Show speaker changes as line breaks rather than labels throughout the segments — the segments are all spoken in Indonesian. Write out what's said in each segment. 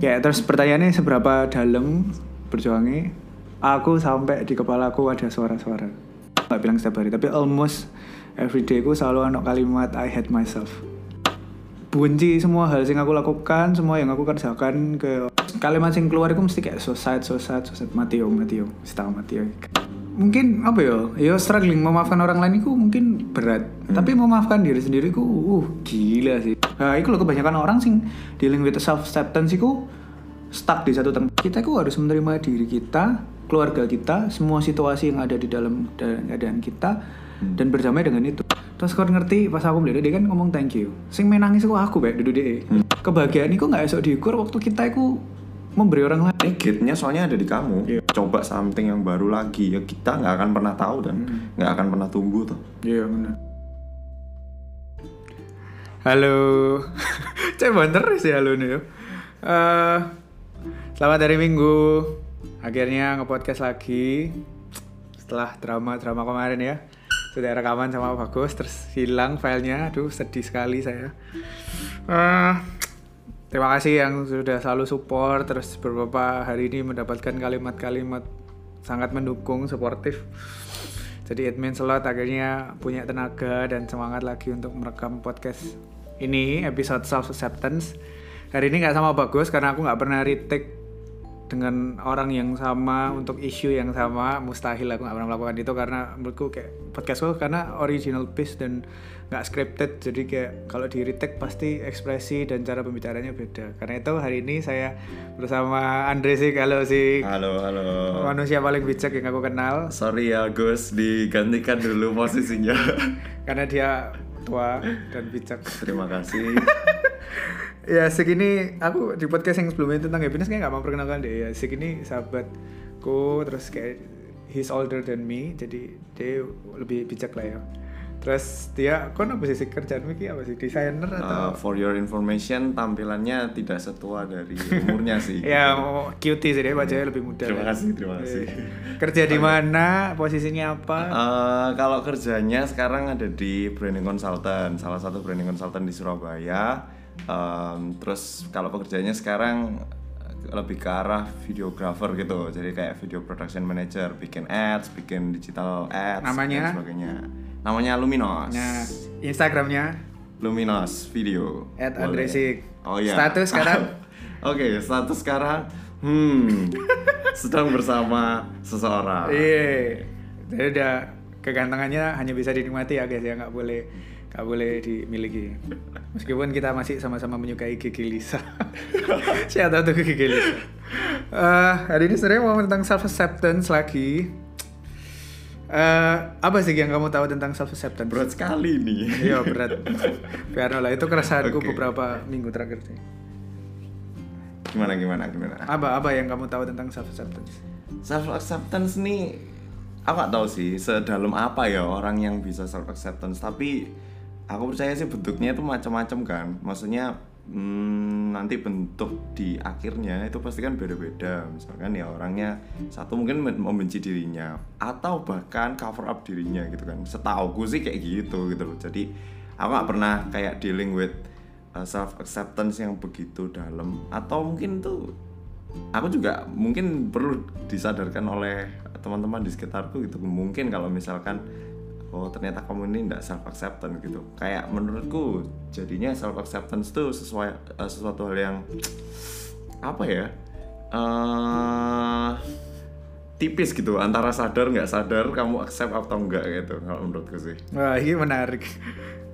Kayak terus pertanyaannya seberapa dalam berjuangnya aku sampai di kepalaku ada suara-suara. Gak bilang setiap hari, tapi almost every day ku selalu ada kalimat I hate myself. Bunci semua hal yang aku lakukan, semua yang aku kerjakan ke kalimat yang keluar itu mesti kayak sad, so sad, mati yo, mati yo, setahun mati yo. Mungkin apa yo, yo struggling memaafkan orang lain itu mungkin berat, tapi memaafkan diri sendiri ku, uh gila sih. Nah, itu loh kebanyakan orang sing dealing with self acceptance itu stuck di satu tempat. Kita itu harus menerima diri kita, keluarga kita, semua situasi yang ada di dalam keadaan kita dan berdamai dengan itu. Terus kau ngerti pas aku melihat dia kan ngomong thank you. Sing menangis itu aku baik duduk deh. Kebahagiaan itu nggak esok diukur waktu kita itu memberi orang lain.
Ini gate-nya soalnya ada di kamu.
Iya.
Coba something yang baru lagi ya kita nggak akan pernah tahu dan nggak akan pernah tumbuh tuh.
Iya benar. Halo, cek banter sih halo nih. yo. Selamat hari Minggu. Akhirnya nge-podcast lagi setelah drama-drama kemarin ya. Sudah rekaman sama Bagus, terus hilang filenya. Aduh, sedih sekali saya. Eh, terima kasih yang sudah selalu support. Terus beberapa hari ini mendapatkan kalimat-kalimat sangat mendukung, suportif. Jadi admin slot akhirnya punya tenaga dan semangat lagi untuk merekam podcast ini episode self acceptance. Hari ini nggak sama bagus karena aku nggak pernah retake dengan orang yang sama untuk isu yang sama mustahil aku nggak pernah melakukan itu karena menurutku kayak podcastku karena original piece dan nggak scripted jadi kayak kalau di retake pasti ekspresi dan cara pembicaranya beda karena itu hari ini saya bersama Andre sih kalau si
Halo, halo.
manusia paling bijak yang aku kenal
Sorry ya Gus, digantikan dulu posisinya.
karena dia tua dan bijak.
Terima kasih.
ya segini aku di podcast yang sebelumnya tentang happiness kayak gak mau perkenalkan deh. Ya segini sahabatku terus kayak he's older than me jadi dia lebih bijak lah ya. Terus dia kon apa sih kerjaan Miki? Apa sih desainer
Uh,
atau
for your information, tampilannya tidak setua dari umurnya sih.
ya mau cutie sih dia bacanya lebih muda
Terima kasih, terima kasih.
kerja di mana posisinya apa?
Eh, kalau kerjanya sekarang ada di branding consultant, salah satu branding consultant di Surabaya. Em, terus kalau pekerjaannya sekarang lebih ke arah videographer gitu, jadi kayak video production manager, bikin ads, bikin digital ads,
Namanya?
dan sebagainya. Namanya Luminos.
nah Instagramnya
Luminos Video.
at
Boleh.
Andre Sik.
Oh iya.
status sekarang
Oke, status sekarang hmm sedang bersama seseorang.
Iya, jadi udah kegantengannya hanya bisa dinikmati ya guys ya nggak boleh nggak boleh dimiliki. Meskipun kita masih sama-sama menyukai Gigi Lisa. Siapa tahu tuh Gigi Lisa. Eh, hari ini sebenarnya mau tentang self acceptance lagi. Eh, apa sih yang kamu tahu tentang self acceptance?
Berat sekali nih.
Iya berat. Biar lah itu keresahanku
Oke.
beberapa minggu terakhir sih.
Gimana gimana gimana?
Apa apa yang kamu tahu tentang self acceptance?
Self acceptance nih aku nggak tahu sih sedalam apa ya orang yang bisa self acceptance tapi aku percaya sih bentuknya itu macam-macam kan. Maksudnya hmm, nanti bentuk di akhirnya itu pasti kan beda-beda. Misalkan ya orangnya satu mungkin membenci dirinya atau bahkan cover up dirinya gitu kan. Setauku sih kayak gitu gitu loh. Jadi aku nggak pernah kayak dealing with self acceptance yang begitu dalam. Atau mungkin tuh aku juga mungkin perlu disadarkan oleh teman-teman di sekitarku gitu. Mungkin kalau misalkan oh ternyata kamu ini tidak self acceptance gitu kayak menurutku jadinya self acceptance tuh sesuai eh, sesuatu hal yang apa ya eh tipis gitu antara sadar nggak sadar kamu accept atau enggak gitu kalau menurutku sih
Wah, ini menarik.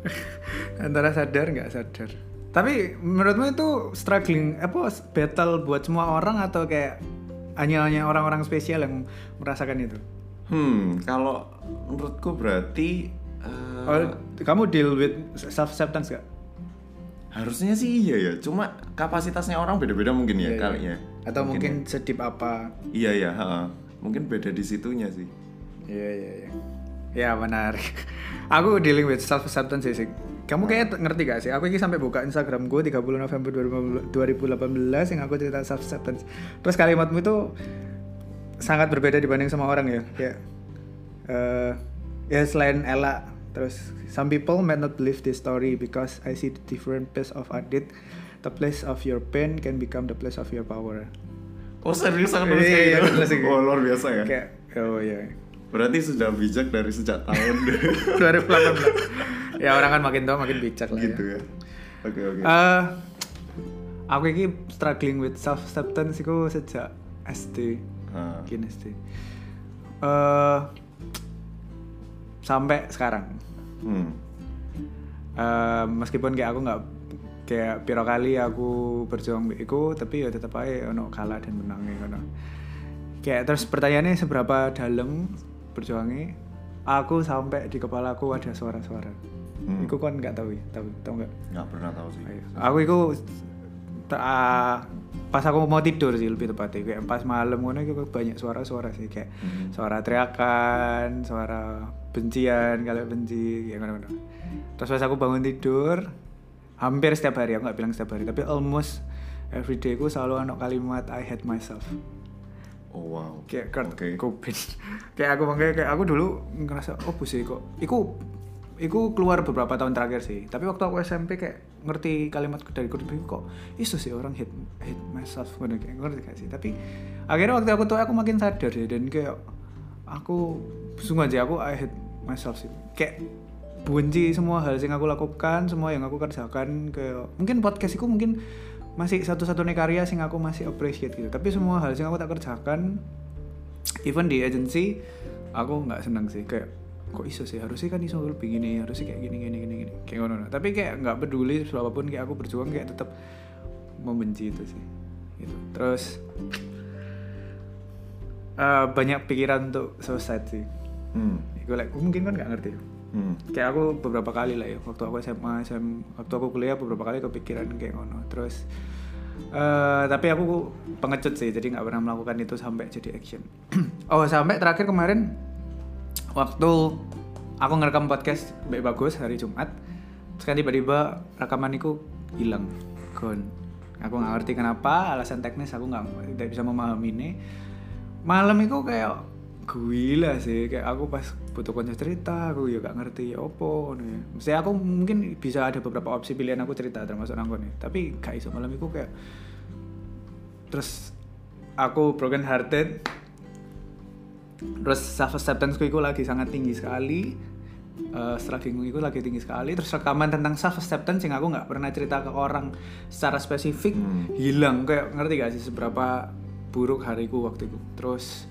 Antara sadar nggak sadar. Tapi menurutmu itu struggling apa battle buat semua orang atau kayak hanya hanya orang-orang spesial yang merasakan itu?
Hmm kalau menurutku berarti eh,
Oh, kamu deal with self acceptance gak?
harusnya sih iya ya cuma kapasitasnya orang beda-beda mungkin ya
Iya,
kali
iya.
ya
Atau mungkin sedip apa?
Iya ya, mungkin beda di situnya sih.
Iya iya iya. Ya menarik. aku dealing with self acceptance sih. Kamu kayak ngerti gak sih? Aku ini sampai buka Instagram gue 30 November 2018 yang aku cerita self acceptance. Terus kalimatmu itu sangat berbeda dibanding sama orang ya. Kayak eh ya selain Ella terus some people might not believe this story because I see the different piece of Adit the place of your pain can become the place of your power
Oh serius aku
Iya,
nulis kayak
iya,
gitu?
kayak gitu.
Oh luar biasa ya.
kayak oh iya
Berarti sudah bijak dari sejak tahun
2018 ya orang kan makin tua makin bijak lah
gitu
ya
ya. Oke oke.
Eh, aku ini struggling with self acceptance itu sejak SD. Mungkin SD Eh, sampai sekarang
Hmm.
Eh, meskipun kayak aku nggak kayak piro kali aku berjuang iku tapi ya tetap aja ono kalah dan menangnya ngono kayak terus pertanyaannya seberapa dalam berjuangnya aku sampai di kepalaku ada suara-suara
Hmm.
iku kan nggak tahu ya tahu tahu nggak
Nggak pernah tahu sih.
Ayo. aku iku ta- pas aku mau tidur sih lebih tepatnya. Kayak pas malam ngono iku banyak suara-suara sih. Kayak
Hmm.
suara teriakan suara bencian kalau benci kayak ngono terus pas aku bangun tidur hampir setiap hari aku nggak bilang setiap hari tapi almost every day aku selalu ada kalimat I hate myself.
Oh wow.
kayak Kurt
Oke.
Cobain kayak aku makanya kayak aku dulu ngerasa oh sih kok. Iku iku keluar beberapa tahun terakhir sih. Tapi waktu aku SMP kayak ngerti kalimat dari Kurt kok isu sih orang hate hate myself? Ngono kayak ngerti gak sih? Tapi akhirnya waktu aku tua aku makin sadar sih dan kayak aku sungguh aja aku I hate myself sih. Kayak benci semua hal yang aku lakukan semua yang aku kerjakan kayak mungkin podcast itu mungkin masih satu-satunya karya sing aku masih appreciate gitu. Tapi semua hal yang aku tak kerjakan even di agency aku nggak seneng sih. Kayak kok iso sih? Harusnya kan iso lebih gini harusnya kayak gini gini gini gini. Kayak ngono tapi kayak nggak peduli apa pun kayak aku berjuang kayak tetap membenci itu sih. Gitu. Terus eh, banyak pikiran untuk suicide sih.
Hmm.
gue like, mungkin kan nggak ngerti.
Hmm.
kayak aku beberapa kali lah ya waktu aku SMA, SM, waktu aku kuliah beberapa kali kepikiran kayak ngono. Terus eh tapi aku pengecut sih jadi nggak pernah melakukan itu sampai jadi action. Oh sampai terakhir kemarin waktu aku ngerekam podcast baik bagus hari Jumat kan tiba-tiba rekaman itu hilang gone aku nggak ngerti kenapa alasan teknis aku nggak tidak bisa memahami ini. Malam itu kayak gila sih kayak aku pas butuh konser cerita aku ya gak ngerti ya opo nih mesti aku mungkin bisa ada beberapa opsi pilihan aku cerita termasuk nangkon nih. Tapi gak iso malam itu kayak terus aku broken hearted terus self acceptance ku lagi sangat tinggi sekali. Uh, struggling itu lagi tinggi sekali. Terus rekaman tentang self acceptance yang aku nggak pernah cerita ke orang secara spesifik
Hmm.
hilang. Kayak ngerti gak sih seberapa buruk hariku waktu itu? Terus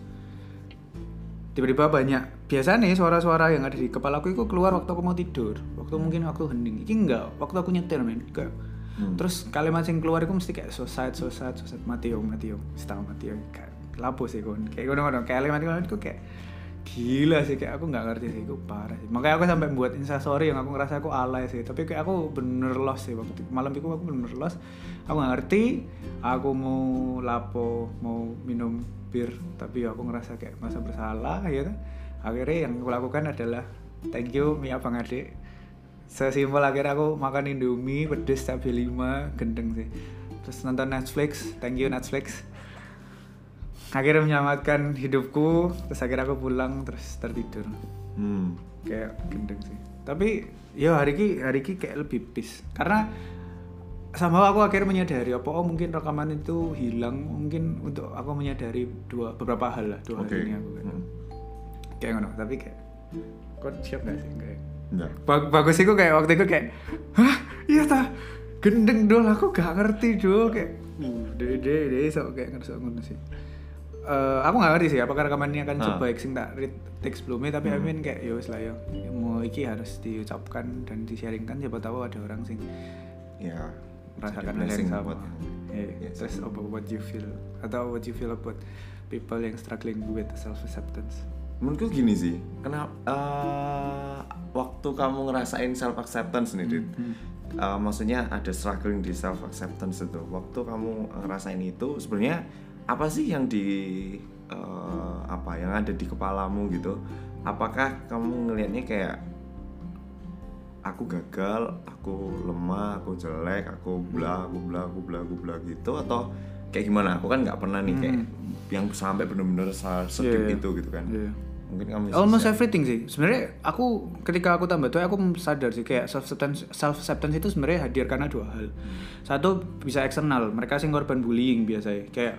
tiba-tiba banyak biasa nih suara-suara yang ada di kepalaku itu keluar waktu aku mau tidur. Waktu mungkin waktu hening. Ini enggak waktu aku nyetir men. Kayak
Hmm.
terus kalimat yang keluar itu mesti kayak sad so sad mati yo mati yo setahun mati yo lapo sih kon kayak ngono ngono kalimat kalimat itu kayak gila sih. Kayak aku nggak ngerti sih itu parah sih. Makanya aku sampai buat instastory yang aku ngerasa aku alay sih. Tapi kayak aku bener lost sih. Waktu malam itu aku bener lost. Aku nggak ngerti. Aku mau lapo mau minum bir. Tapi aku ngerasa kayak masa bersalah gitu akhirnya yang aku lakukan adalah thank you Mia Bang Adik. Sesimpel akhirnya aku makan indomie pedes cabai 5 gendeng sih. Terus nonton Netflix. Thank you Netflix akhirnya menyelamatkan hidupku terus akhirnya aku pulang terus tertidur
Hmm.
kayak gendeng sih tapi ya hari ini hari ini kayak lebih peace karena sama aku akhirnya menyadari apa oh mungkin rekaman itu hilang mungkin untuk aku menyadari dua beberapa hal lah dua
Oke.
hari ini aku kan.
Hmm.
kayak ngono tapi kayak kok siap gak sih kayak
Enggak.
Bag- bagus sih kayak waktu itu kayak hah iya ta gendeng dol aku gak ngerti dol kayak deh deh deh so kayak ngerasa ngono sih Eh, aku gak ngerti sih apakah rekamannya akan
Ah.
sebaik sing tak read teks sebelumnya tapi I mean kayak ya wis lah ya mau iki harus diucapkan dan di-sharingkan siapa tahu ada orang sing
Ya.
merasakan
jadi
hal yang sama
buat
Iya,
Yes.
terus apa what you feel atau what you feel about people yang struggling with self acceptance
Menurutku gini sih, kenapa eh, waktu kamu ngerasain self acceptance nih, Dit, eh, maksudnya ada struggling di self acceptance itu, waktu kamu ngerasain itu sebenarnya apa sih yang di eh, apa yang ada di kepalamu gitu? Apakah kamu ngelihatnya kayak aku gagal, aku lemah, aku jelek, aku bla, aku bla, aku bla, aku bla gitu atau kayak gimana? Aku kan nggak pernah nih kayak yang sampai bener-bener sedih
iya.
itu gitu kan.
Iya.
mungkin kamu bisa
almost everything sih sebenarnya aku ketika aku tambah tua aku sadar sih kayak self acceptance self acceptance itu sebenarnya hadir karena dua hal satu bisa eksternal mereka sih korban bullying biasanya kayak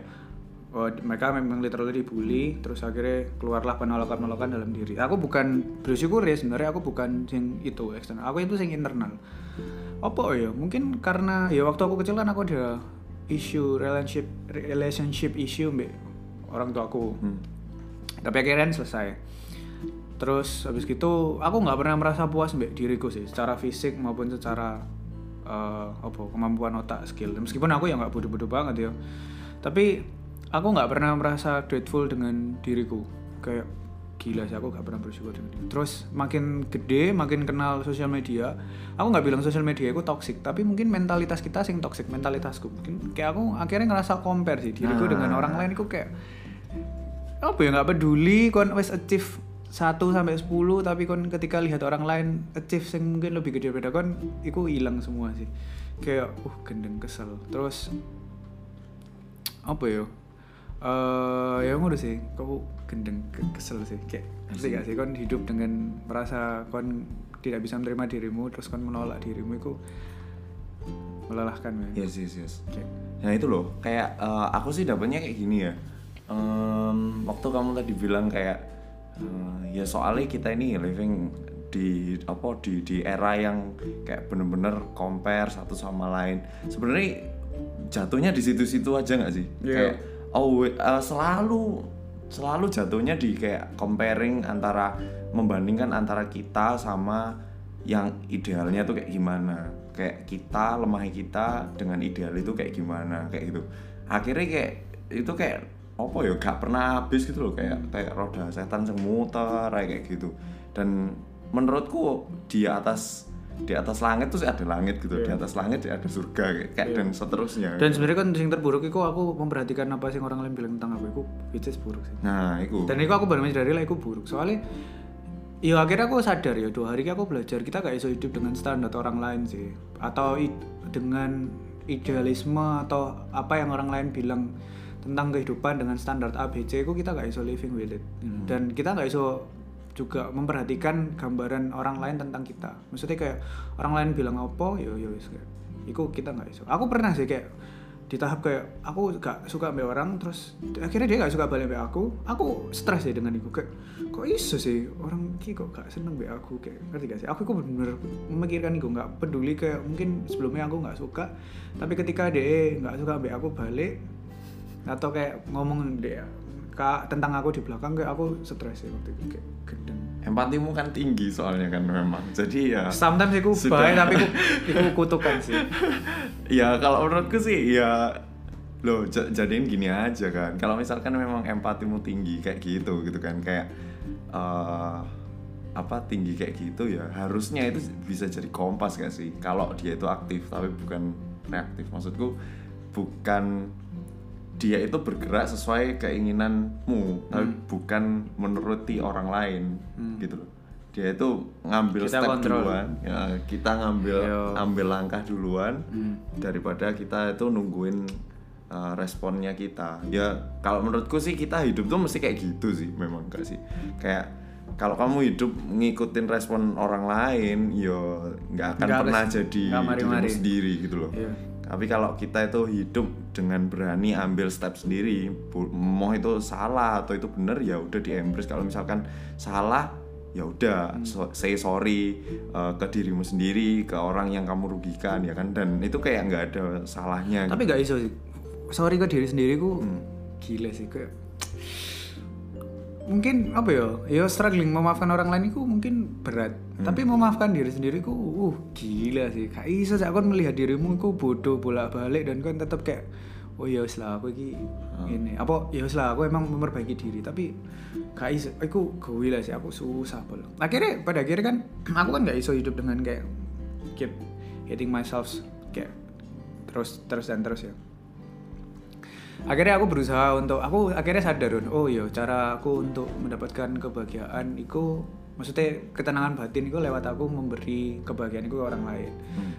oh, mereka memang literally dibully terus akhirnya keluarlah penolakan-penolakan dalam diri. Aku bukan bersyukur ya sebenarnya aku bukan sing itu eksternal. Aku itu sing internal. Apa ya mungkin karena ya waktu aku kecil kan aku ada isu relationship relationship issue mbak orang tua aku. Tapi akhirnya selesai. Terus habis gitu aku nggak pernah merasa puas mbak diriku sih secara fisik maupun secara eh, apa kemampuan otak skill. Meskipun aku ya nggak bodoh-bodoh banget ya. Tapi aku nggak pernah merasa grateful dengan diriku. Kayak gila sih aku nggak pernah bersyukur dengan diri. terus makin gede makin kenal sosial media aku nggak bilang sosial media itu toxic tapi mungkin mentalitas kita sing toxic mentalitasku. Mungkin kayak aku akhirnya ngerasa compare sih diriku dengan orang lain itu kayak apa ya nggak peduli kon wes achieve 1 sampai 10 tapi kon ketika lihat orang lain achieve sing mungkin lebih gede daripada kon itu hilang semua sih. Kayak uh gendeng kesel. Terus apa ya eh ya ngono sih kau gendeng ke- kesel sih kayak ngerti gak sih kon hidup dengan merasa kon tidak bisa menerima dirimu terus kon menolak dirimu itu melelahkan men
yes yes yes
Kayak,
Nah itu loh, kayak eh, aku sih dapetnya kayak gini ya. Em, waktu kamu tadi bilang kayak eh, ya soalnya kita ini living di apa di di era yang kayak bener-bener compare satu sama lain. Sebenarnya jatuhnya di situ-situ aja nggak sih?
Iya.
Kayak oh eh, selalu selalu jatuhnya di kayak comparing antara membandingkan antara kita sama yang idealnya tuh kayak gimana. Kayak kita lemahnya kita dengan ideal itu kayak gimana kayak gitu. Akhirnya kayak itu kayak apa ya gak pernah habis gitu loh. Kayak kayak roda setan semuter kayak gitu. Dan menurutku di atas di atas langit tuh ada langit gitu. Di atas langit ada surga kayak, kayak dan seterusnya.
Dan sebenarnya kan yang terburuk itu aku memperhatikan apa sih orang lain bilang tentang aku itu which is buruk sih.
Nah itu
dan itu aku baru menyadari lah itu buruk. Soalnya ya akhirnya aku sadar ya dua hari ini aku belajar kita gak bisa hidup dengan standar orang lain sih. Atau i- dengan idealisme atau apa yang orang lain bilang tentang kehidupan dengan standar ABC itu kita gak bisa living with it. Dan kita gak bisa juga memperhatikan gambaran orang lain tentang kita. Maksudnya kayak orang lain bilang apa ya ya wis kayak itu kita nggak bisa aku pernah sih kayak di tahap kayak aku gak suka sama orang terus akhirnya dia gak suka balik sama aku. Aku stres ya dengan itu kayak kok iso sih? Orang ki kok gak seneng sama aku kayak ngerti gak sih? Aku kok bener-bener memikirkan itu nggak peduli kayak mungkin sebelumnya aku nggak suka tapi ketika dia nggak suka sama aku balik atau kayak ngomong dia kak tentang aku di belakang kayak aku stres ya waktu itu kayak gendeng.
Empatimu kan tinggi soalnya kan memang. Jadi ya
sometimes aku
Sudah.
baik tapi aku, aku kutukan sih.
Ya kalau menurutku sih ya loh jadiin gini aja kan. Kalau misalkan memang empatimu tinggi kayak gitu gitu kan kayak eh, apa tinggi kayak gitu ya harusnya itu bisa jadi kompas gak sih? Kalau dia itu aktif tapi bukan reaktif. Maksudku bukan dia itu bergerak sesuai keinginanmu tapi bukan menuruti orang lain gitu loh dia itu ngambil
Kita
step
kontrol.
duluan ya, kita ngambil
Yo.
ambil langkah duluan daripada kita itu nungguin uh, responnya kita ya kalau menurutku sih kita hidup tuh mesti kayak gitu sih memang gak sih kayak kalau kamu hidup ngikutin respon orang lain yo nggak akan
Nggak
pernah jadi dirimu
mari-mari.
sendiri gitu loh
Iya.
Tapi kalau kita itu hidup dengan berani ambil step sendiri mau itu salah atau itu benar ya udah di embrace kalau misalkan salah ya udah
Hmm.
so- say sorry uh, ke dirimu sendiri ke orang yang kamu rugikan ya kan dan itu kayak nggak ada salahnya
tapi gak iso sih sorry ke diri sendiri ku
Hmm.
gila sih kayak mungkin apa ya? Ya struggling memaafkan orang lain itu mungkin berat.
Hmm.
tapi memaafkan diri sendiri ku uh gila sih. Gak iso sih aku melihat dirimu ku bodoh bolak balik dan kan tetap kayak oh ya lah aku iki
Hmm.
ini. Apa ya lah aku emang memperbaiki diri. Tapi gak iso aku gila sih aku susah pol akhirnya pada akhirnya kan aku kan gak iso hidup dengan kayak keep hating myself kayak terus terus dan terus ya akhirnya aku berusaha untuk aku akhirnya sadar oh iya cara aku untuk mendapatkan kebahagiaan itu maksudnya ketenangan batin itu lewat aku memberi kebahagiaan itu ke orang lain.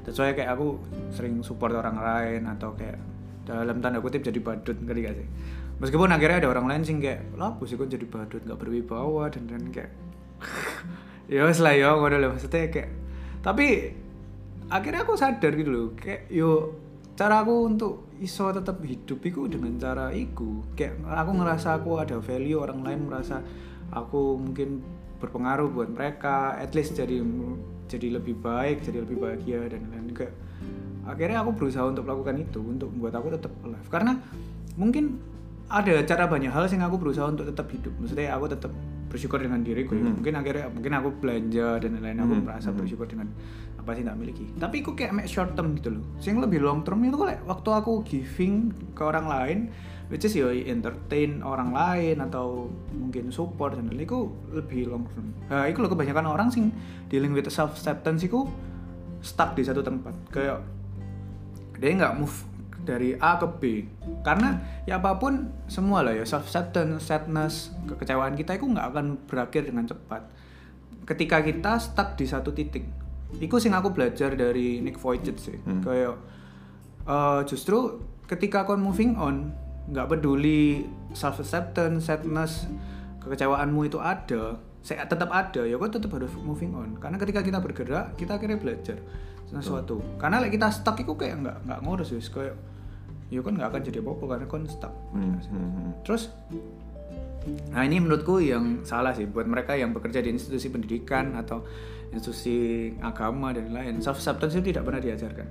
Sesuai kayak aku sering support orang lain atau kayak dalam tanda kutip jadi badut ngerti gak sih? Meskipun akhirnya ada orang lain sih kayak lah sih kok jadi badut? Nggak berwibawa dan dan kayak ya lah ya ngono lho maksudnya kayak tapi akhirnya aku sadar gitu loh kayak yo cara aku untuk iso tetap hidup itu dengan cara iku. Kayak aku ngerasa aku ada value orang lain merasa aku mungkin berpengaruh buat mereka at least jadi jadi lebih baik jadi lebih bahagia dan lain juga akhirnya aku berusaha untuk melakukan itu untuk membuat aku tetap alive. Karena mungkin ada cara banyak hal yang aku berusaha untuk tetap hidup. Maksudnya aku tetap bersyukur dengan diriku ya. mungkin akhirnya mungkin aku belanja dan lain-lain aku merasa bersyukur dengan apa sih tak miliki. Tapi aku kayak make short term gitu loh. Yang lebih long term itu kayak waktu aku giving ke orang lain which is ya entertain orang lain atau mungkin support dan lain itu lebih long term. Nah itu loh kebanyakan orang sing dealing with self acceptance itu stuck di satu tempat. Kayak dia nggak move dari A ke B. Karena ya apa pun semua lah ya self acceptance sadness kekecewaan kita itu nggak akan berakhir dengan cepat. Ketika kita stuck di satu titik itu sing aku belajar dari Nick Vujicic sih.
Hmm.
kayak eh, justru ketika kau moving on nggak peduli self acceptance sadness kekecewaanmu itu ada saya tetap ada ya kau tetap harus moving on. Karena ketika kita bergerak kita akhirnya belajar sesuatu. Karena like, kita stuck itu kayak nggak nggak ngurus wis kayak ya kan nggak akan jadi apa-apa karena kan stuck.
Hmm, hmm, hmm.
terus nah ini menurutku yang salah sih buat mereka yang bekerja di institusi pendidikan atau institusi agama dan lain self acceptance itu tidak pernah diajarkan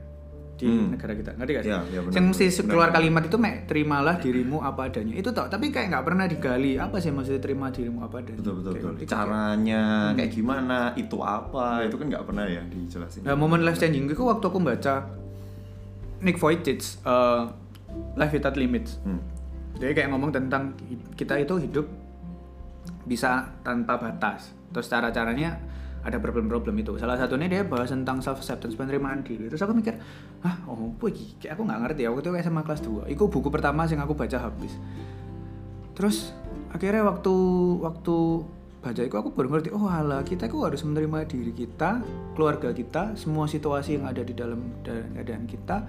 di negara kita. Ngerti gak sih?
Ya, ya, benar,
yang mesti
benar,
keluar kalimat itu mek terimalah dirimu apa adanya. Itu tau tapi kayak nggak pernah digali. Apa sih maksudnya terima dirimu apa adanya?
Betul betul
Kayak
betul.
itu kayak-
caranya kayak gimana itu apa itu kan nggak pernah ya dijelasin.
Nah, momen life changing itu waktu aku baca Nick Vujicic uh, Life Without Limits.
Hmm.
Dia kayak ngomong tentang kita itu hidup bisa tanpa batas. Terus cara-caranya ada problem-problem itu. Salah satunya dia bahas tentang self acceptance penerimaan diri. Terus aku mikir, "Hah, oh apa iki? Kayak aku nggak ngerti. Aku tuh SMA kelas 2. Itu buku pertama yang aku baca habis. Terus akhirnya waktu waktu baca itu aku baru ngerti oh alah kita itu harus menerima diri kita keluarga kita semua situasi yang ada di dalam da- keadaan kita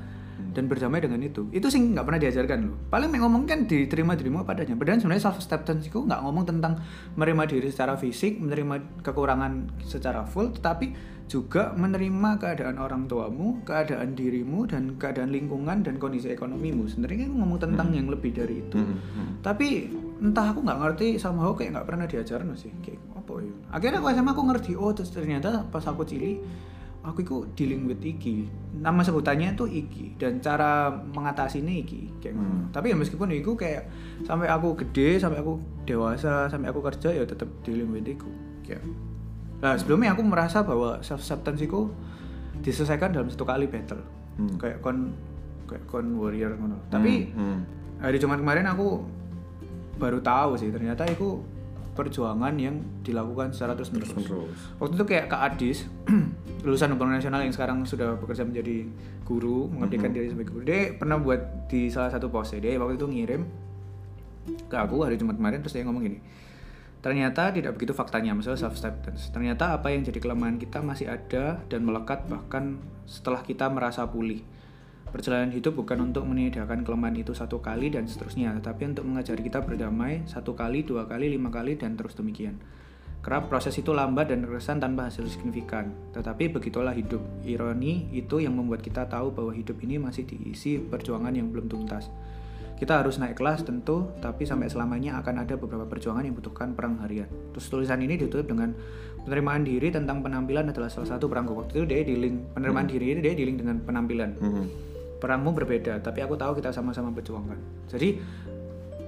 dan berdamai dengan itu. Itu sih nggak pernah diajarkan loh. Paling yang ngomong kan diterima dirimu apa adanya padahal sebenarnya self acceptance itu nggak ngomong tentang menerima diri secara fisik menerima kekurangan secara full tetapi juga menerima keadaan orang tuamu keadaan dirimu dan keadaan lingkungan dan kondisi ekonomimu. Sebenarnya kan ngomong tentang yang lebih dari itu.
Hmm, hmm.
tapi entah aku nggak ngerti sama aku kayak nggak pernah diajarin sih. Kayak apa ya? Akhirnya aku SMA aku ngerti oh terus ternyata pas aku cili aku itu dealing with iki nama sebutannya tuh iki dan cara mengatasinya iki kayak.
Hmm.
tapi ya meskipun itu kayak sampai aku gede sampai aku dewasa sampai aku kerja ya tetap dealing with itu kayak nah sebelumnya aku merasa bahwa self acceptance itu diselesaikan dalam satu kali battle
Hmm.
kayak kon kayak kon warrior ngono tapi
Hmm, hmm.
hari Jumat kemarin aku baru tahu sih ternyata itu perjuangan yang dilakukan secara terus menerus.
terus
Waktu itu kayak Kak Adis, lulusan hubungan nasional yang sekarang sudah bekerja menjadi guru, mengabdikan diri sebagai guru. Dia pernah buat di salah satu post dia waktu itu ngirim ke aku hari Jumat kemarin terus dia ngomong gini. Ternyata tidak begitu faktanya masalah self acceptance. Ternyata apa yang jadi kelemahan kita masih ada dan melekat bahkan setelah kita merasa pulih. Perjalanan hidup bukan untuk menyediakan kelemahan itu satu kali dan seterusnya, tetapi untuk mengajari kita berdamai satu kali, dua kali, lima kali, dan terus demikian. Kerap proses itu lambat dan terkesan tanpa hasil signifikan, tetapi begitulah hidup. Ironi itu yang membuat kita tahu bahwa hidup ini masih diisi perjuangan yang belum tuntas. Kita harus naik kelas tentu, tapi sampai selamanya akan ada beberapa perjuangan yang membutuhkan perang harian. Terus tulisan ini ditutup dengan penerimaan diri tentang penampilan adalah salah satu perangku. Waktu itu dia di-link penerimaan diri ini dia di-link dengan penampilan.
Hmm.
Perangmu berbeda, tapi aku tahu kita sama-sama berjuangkan. Jadi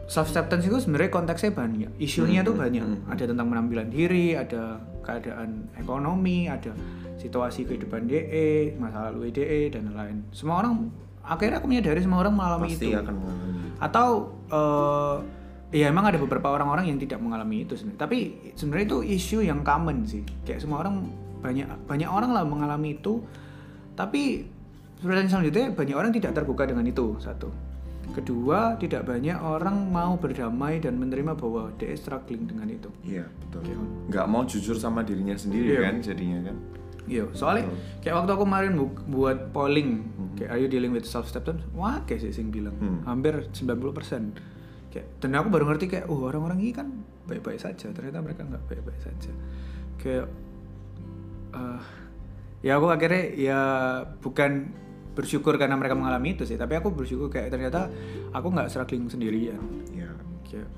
self acceptance itu sebenarnya konteksnya banyak, isunya tuh banyak. Ada tentang penampilan diri, ada keadaan ekonomi, ada situasi kehidupan DE, masa lalu DE dan lain-lain. Semua orang akhirnya aku menyadari semua orang mengalami
pasti
itu.
akan mengalami
Atau eh ya emang ada beberapa orang-orang yang tidak mengalami itu sebenarnya. Tapi sebenarnya itu isu yang common sih. Kayak semua orang banyak banyak orang lah mengalami itu. Tapi pertanyaan selanjutnya banyak orang tidak terbuka dengan itu satu. Kedua, tidak banyak orang mau berdamai dan menerima bahwa dia struggling dengan itu.
iya betul
ngono.
nggak mau jujur sama dirinya sendiri
Iya.
kan jadinya kan
Iya, soalnya kayak waktu aku kemarin bu- buat polling, kayak are you dealing with self acceptance? Wah, kayak sih sing bilang,
Hmm.
hampir 90% kayak dan aku baru ngerti kayak oh orang-orang ini kan baik-baik saja ternyata mereka nggak baik-baik saja kayak eh, ya aku akhirnya ya bukan bersyukur karena mereka mengalami itu sih. Tapi aku bersyukur kayak ternyata aku nggak struggling sendirian.
Ya
kayak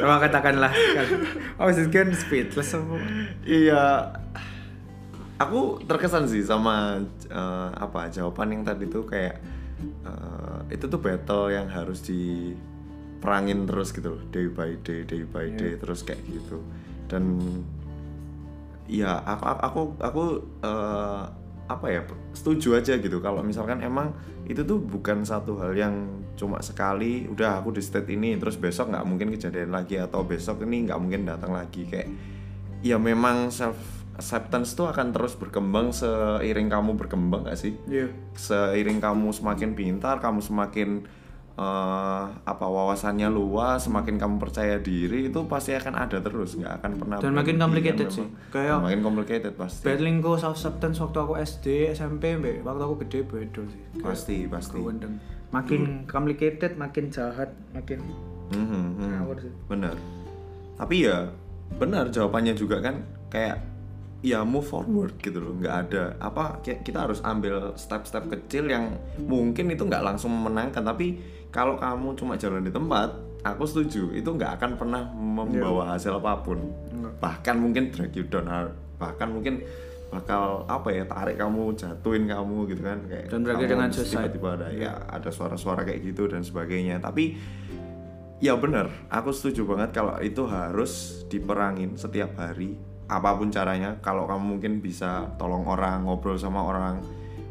coba katakanlah. Kan oh is kan speechless apa?
Iya, aku terkesan sih sama eh, apa jawaban yang tadi tuh kayak eh, itu tuh battle yang harus diperangin terus gitu loh, day by day, day by day terus kayak gitu. Dan ya aku aku aku, aku, eh, apa ya setuju aja gitu. Kalau misalkan emang itu tuh bukan satu hal yang cuma sekali udah aku di state ini terus besok nggak mungkin kejadian lagi atau besok ini nggak mungkin datang lagi. Kayak ya memang self acceptance tuh akan terus berkembang seiring kamu berkembang gak sih?
Iya.
Seiring kamu semakin pintar kamu semakin eh, apa wawasannya luas semakin kamu percaya diri itu pasti akan ada terus nggak akan pernah
Dan makin complicated
kan
sih. Kayak-
makin complicated pasti.
battlingku self acceptance waktu aku SD SMP mbak waktu aku gede beda sih. Kayak
pasti pasti.
kewendeng. makin complicated makin jahat makin
Mhm, mhm.
ngawur sih.
Benar tapi ya benar jawabannya juga kan kayak ya move forward gitu loh nggak ada apa kita harus ambil step-step kecil yang mungkin itu nggak langsung memenangkan tapi kalau kamu cuma jalan di tempat aku setuju itu nggak akan pernah membawa hasil apa pun.
Nggak.
bahkan mungkin drag you down bahkan mungkin bakal apa ya tarik kamu jatuhin kamu gitu kan kayak
Dan berakhir
kamu
dengan suicide.
tiba-tiba ada ya ada suara-suara kayak gitu dan sebagainya. Tapi ya benar aku setuju banget kalau itu harus diperangin setiap hari apa pun caranya. Kalau kamu mungkin bisa tolong orang ngobrol sama orang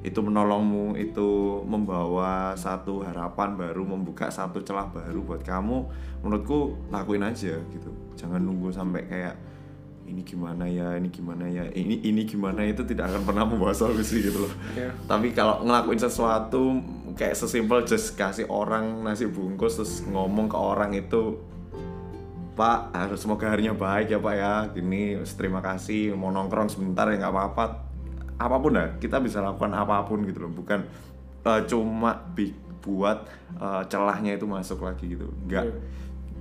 itu menolongmu itu membawa satu harapan baru membuka satu celah baru buat kamu. Menurutku lakuin aja gitu. Jangan nunggu sampai kayak ini gimana ya ini gimana ya ini ini gimana itu tidak akan pernah membawa solusi gitu loh.
Iya.
tapi kalau ngelakuin sesuatu kayak sesimpel just kasih orang nasi bungkus terus ngomong ke orang itu Pak harus semoga harinya baik ya Pak ya. Gini terima kasih. Mau nongkrong sebentar ya nggak apa-apa apa pun dah kita bisa lakukan apa pun gitu loh. Bukan eh, cuma bi- buat eh, celahnya itu masuk lagi gitu. Nggak
Iya.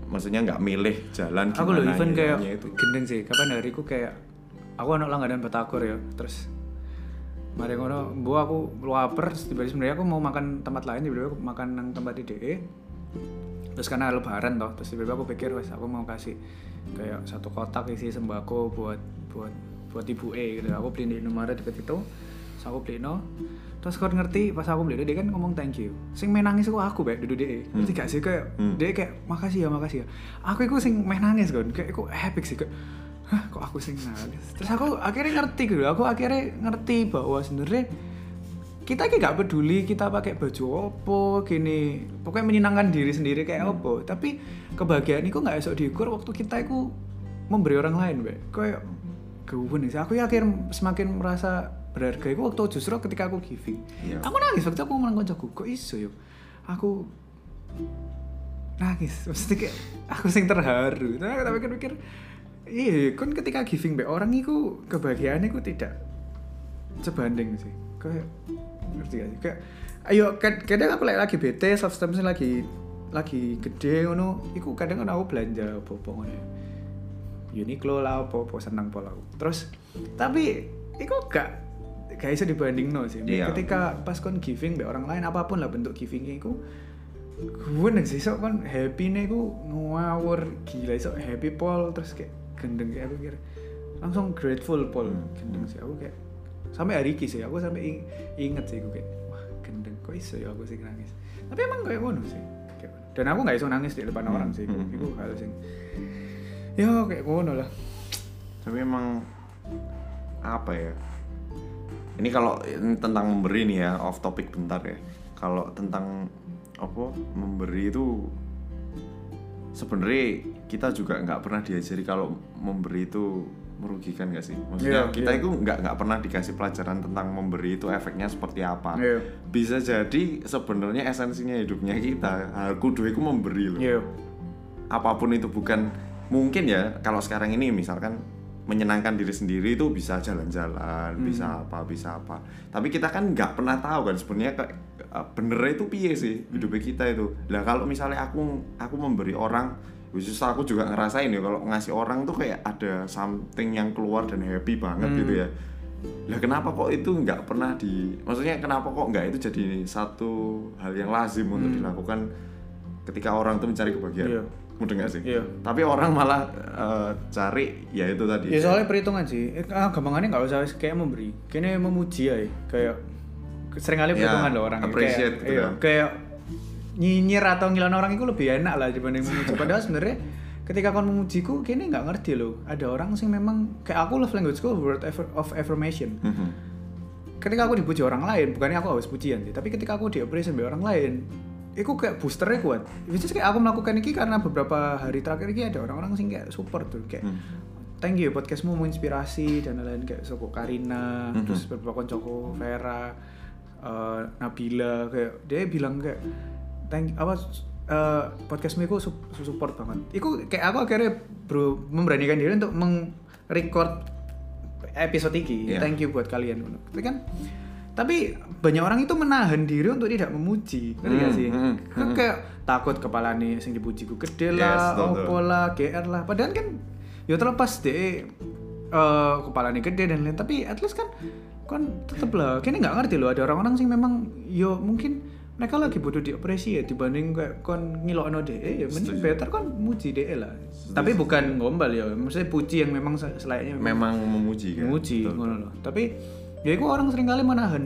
maksudnya nggak milih jalan
aku loh even kayak
itu.
gendeng sih. Kapan hariku kayak aku anak langganan betakur ya terus mari ngono bu aku lapar tiba-tiba sebenarnya aku mau makan tempat lain tiba-tiba aku makan nang tempat IDE terus karena lebaran toh terus tiba-tiba aku pikir wes aku mau kasih kayak satu kotak isi sembako buat buat buat ibu E gitu. Aku beli di Indomaret deket itu. Terus aku beli no terus kau ngerti pas aku beli dia kan ngomong thank you. Sing main nangis aku aku baik duduk dia. Ngerti gak sih? Kayak dia kayak makasih ya makasih ya. Aku itu sing main nangis kan kayak aku epic sih kayak Hah, kok aku sing nangis? Terus aku akhirnya ngerti gitu aku akhirnya ngerti bahwa sebenarnya kita kayak gak peduli kita pakai baju apa gini. Pokoknya menyenangkan diri sendiri kayak apa. Tapi kebahagiaan itu nggak esok diukur waktu kita itu memberi orang lain be kayak sih. aku ya akhir semakin merasa berharga itu waktu justru ketika aku giving
Iya.
aku nangis waktu aku ngomong koncoku kok iso yuk aku nangis maksudnya kayak aku sing terharu tapi aku tak pikir-pikir iya kan ketika giving be orang itu kebahagiaan itu tidak sebanding sih kayak ngerti gak sih kayak ayo kad- kadang aku lagi, lagi bete self esteem lagi lagi gede ngono iku kadang kan aku belanja apa-apa ngono ya. Uniqlo lah apa-apa seneng pola aku terus tapi iku gak gak bisa dibanding no sih.
Iya.
ketika pas kon giving be orang lain apa pun lah bentuk givingnya iku gue nih sih sok kan happy nih gue ngawur gila sok happy pol terus kayak gendeng kayak aku kira. Langsung grateful pol gendeng sih aku kayak sampai hari ini sih aku sampai ing- inget sih gue kayak wah gendeng kok iso ya aku sih nangis. Tapi emang kayak ngono sih dan aku nggak iso nangis di depan orang sih
hmm,
itu hal sing ya kayak ngono lah.
Tapi emang apa ya? Ini kalau ini tentang memberi nih ya off topic bentar ya. Kalau tentang apa memberi itu sebenarnya kita juga nggak pernah diajari kalau memberi itu merugikan gak sih? Maksudnya
Iya,
kita
iya.
itu nggak nggak pernah dikasih pelajaran tentang memberi itu efeknya seperti apa.
Iya.
bisa jadi sebenarnya esensinya hidupnya kita aku duitku memberi loh.
Iya
apa pun itu bukan mungkin ya kalau sekarang ini misalkan menyenangkan diri sendiri itu bisa jalan-jalan,
Hmm.
bisa apa, bisa apa. Tapi kita kan nggak pernah tahu kan sebenarnya kayak uh, bener itu piye sih
Hmm.
hidup kita itu. Lah kalau misalnya aku aku memberi orang khusus aku juga ngerasain ya kalau ngasih orang tuh kayak ada something yang keluar dan happy banget
Hmm.
gitu ya. Lah kenapa kok itu nggak pernah di maksudnya kenapa kok nggak itu jadi satu hal yang lazim untuk dilakukan ketika orang tuh mencari kebahagiaan.
Hmm. Iya.
Mudah nggak sih?
Iya.
Tapi orang malah eh, cari ya itu tadi.
Ya soalnya perhitungan sih. Eh, Ah, gampangannya nggak usah kayak memberi. Kayaknya memuji ya. Kayak sering kali
Ya,
perhitungan loh orang.
appreciate
kayak,
gitu
iya,
kan.
kayak nyinyir atau ngilan orang itu lebih enak lah dibanding memuji. Padahal sebenarnya ketika kau memujiku, kayaknya nggak ngerti loh. Ada orang sih memang kayak aku love language ku word of affirmation.
Mhm.
Ketika aku dipuji orang lain, bukannya aku harus pujian sih, tapi ketika aku diapresiasi oleh orang lain, itu kayak boosternya kuat. Which kayak aku melakukan ini karena beberapa hari terakhir ini ada orang-orang sih kayak support tuh kayak
Hmm.
thank you podcastmu menginspirasi dan lain-lain kayak Soko Karina
Mhm.
terus beberapa koncoku Vera eh, Nabila kayak dia bilang kayak thank apa eh, podcastmu itu sup- support banget itu kayak aku akhirnya bro memberanikan diri untuk meng-record episode ini
Iya.
thank you buat kalian tapi kan tapi banyak orang itu menahan diri untuk tidak memuji. Ngerti
Hmm,
sih?
hmm,
kan kayak takut kepala nih sing dipujiku gede
Yes,
lah
betul.
opo lah GR lah. Padahal kan ya terlepas deh eh kepala nih gede dan lain tapi at least kan kan tetep lah. Kini nggak ngerti loh ada orang-orang sih memang yo mungkin mereka lagi butuh diapresiasi ya dibanding kayak kon ngilokno deh. Ya mending better kon muji deh lah. Tapi bukan gombal ya. Maksudnya puji yang memang se- selayaknya memang
Memang memuji kan.
muji
Betul.
ngono loh. Tapi ya itu orang sering kali menahan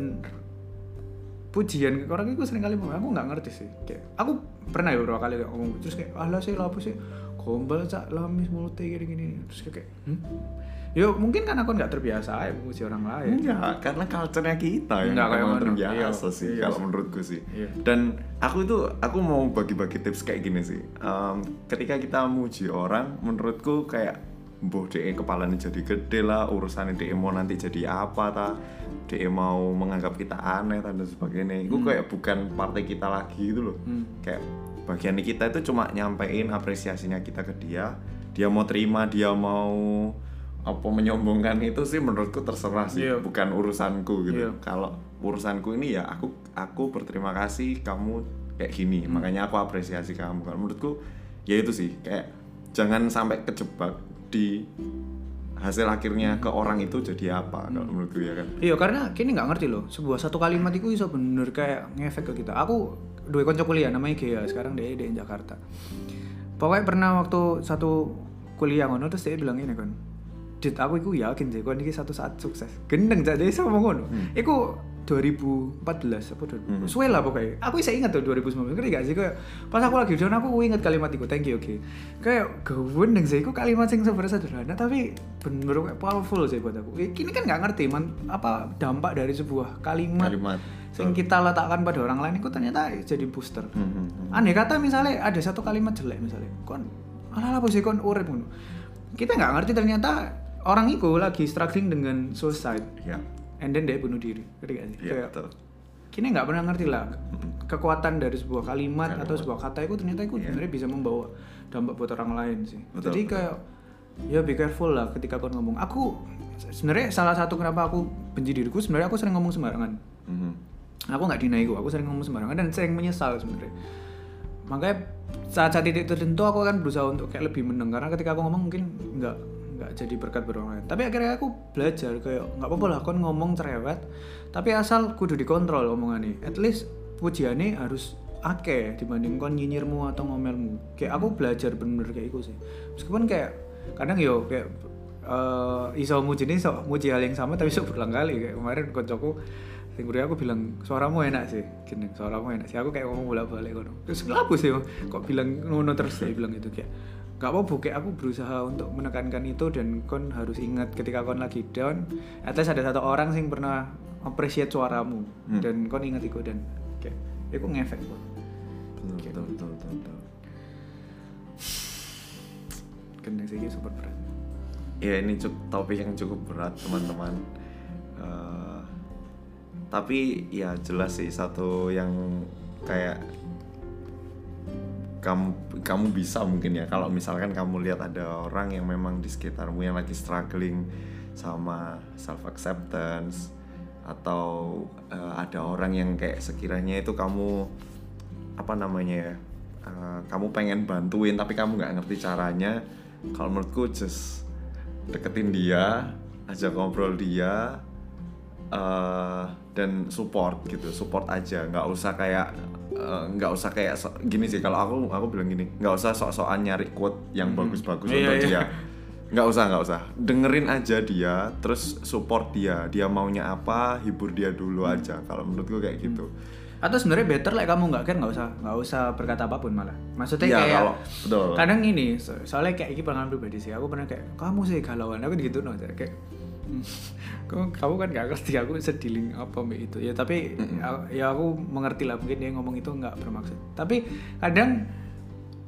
pujian orang itu sering kali aku nggak ngerti sih kayak aku pernah ya beberapa kali kayak ngomong terus kayak alah sih apa sih gombal cak lamis mulutnya gini gini terus kayak hmm? ya mungkin kan aku nggak terbiasa ya memuji orang lain
Enggak, karena culture-nya kita yang
Enggak, kayak
memang terbiasa
Iya,
sih
iya
kalau menurutku sih.
Iya.
Dan aku itu aku mau bagi-bagi tips kayak gini sih. Em, ketika kita muji orang, menurutku kayak boh DE kepalanya jadi gede lah, urusan DE mau nanti jadi apa ta, DE mau menganggap kita aneh dan sebagainya. Itu kayak bukan partai kita lagi gitu loh.
Hmm.
Kayak bagian kita itu cuma nyampein apresiasinya kita ke dia. Dia mau terima, dia mau apa menyombongkan itu sih menurutku terserah sih
Iya.
bukan urusanku gitu
Iya.
kalau urusanku ini ya aku aku berterima kasih kamu kayak gini
Hmm.
makanya aku apresiasi kamu kalau menurutku ya itu sih kayak jangan sampai kejebak di hasil akhirnya ke orang itu jadi apa kalau
Hmm.
menurutku ya kan
Iya karena kini nggak ngerti loh sebuah satu kalimat itu bisa bener kayak ngefek ke kita. Aku dua konco kuliah namanya Gea sekarang dia di Jakarta. Pokoknya pernah waktu satu kuliah ngono terus dia bilang ini kan, Dit aku iku yakin sih kon iki satu saat sukses. Gendeng cak dia ngomong ngono. Iku 2014 apa 2000 suwe lah pokoknya aku bisa ingat tuh 2019 ngerti gak sih? Kayak pas aku lagi down aku ingat kalimat itu thank you oke. Kayak gendeng sih itu kalimat yang sebenarnya sederhana tapi bener kayak powerful sih buat aku. Ini kan nggak ngerti man apa dampak dari sebuah kalimat,
Kalimat.
yang kita letakkan pada orang lain itu ternyata jadi booster.
Hmm, hmm, hmm.
aneh kata misalnya ada satu kalimat jelek misalnya kon alah apa sih kon urip ngono. Kita nggak ngerti ternyata orang itu lagi struggling dengan suicide.
Ya.
And then dia bunuh diri. Ngerti gak sih?
Ya
Kayak,
betul.
Kini nggak pernah ngerti lah. Kekuatan dari sebuah kalimat atau sebuah kata itu ternyata itu
Iya.
sebenarnya bisa membawa dampak buat orang lain sih.
Betul,
jadi
betul.
kayak ya be careful lah ketika kau ngomong. Aku sebenarnya salah satu kenapa aku benci diriku sebenarnya aku sering ngomong sembarangan.
Mhm.
aku nggak gue aku sering ngomong sembarangan dan sering menyesal sebenarnya. Makanya saat saat titik tertentu aku akan berusaha untuk kayak lebih meneng karena ketika aku ngomong mungkin nggak jadi berkat buat orang lain. Tapi akhirnya aku belajar kayak nggak apa-apa lah kon ngomong cerewet tapi asal kudu dikontrol omongannya at least pujiannya harus akeh dibanding kon nyinyirmu atau ngomelmu. Kayak aku belajar bener-bener kayak itu sih. Meskipun kayak kadang yo kayak eh iso muji ini iso muji hal yang sama tapi iso berulang kali. Kayak kemarin koncoku sing aku bilang suaramu enak sih. Gini suaramu enak sih. Aku kayak ngomong bolak balik kono terus kenapa sih kok bilang ngono terus dia bilang gitu kayak gak apa kayak aku berusaha untuk menekankan itu dan kon harus ingat ketika kon lagi down at least ada satu orang sing pernah appreciate suaramu.
Hmm.
dan kon ingat itu dan kayak itu ngefek kok
betul betul betul, betul.
kena sih super berat.
Ya ini cukup topik yang cukup berat teman-teman. Eh, tapi ya jelas sih satu yang kayak kamu kamu bisa mungkin ya. Kalau misalkan kamu lihat ada orang yang memang di sekitarmu yang lagi struggling sama self acceptance atau eh, ada orang yang kayak sekiranya itu kamu apa namanya ya eh, kamu pengen bantuin tapi kamu nggak ngerti caranya kalau menurutku just deketin dia ajak ngobrol dia eh, dan support gitu support aja. Nggak usah kayak eh, nggak usah kayak so- gini sih. Kalau aku aku bilang gini nggak usah sok-sokan nyari quote yang bagus-bagus
Iya,
untuk
iya.
dia. Nggak usah nggak usah. Dengerin aja dia terus support dia. Dia maunya apa hibur dia dulu
Hmm.
aja. Kalau menurutku kayak gitu.
Atau sebenarnya better lah kamu nggak care nggak usah nggak usah berkata apa pun malah. Maksudnya
Iya,
kayak
kalau- betul.
kadang ini so- soalnya kayak ini pengalaman pribadi sih. Aku pernah kayak kamu sih galauan. Aku gitu no kayak "Hmm, kamu, kamu kan gak ngerti aku sediling apa mbak itu? Ya tapi ya, ya aku mengerti lah mungkin dia ngomong itu nggak bermaksud. Tapi kadang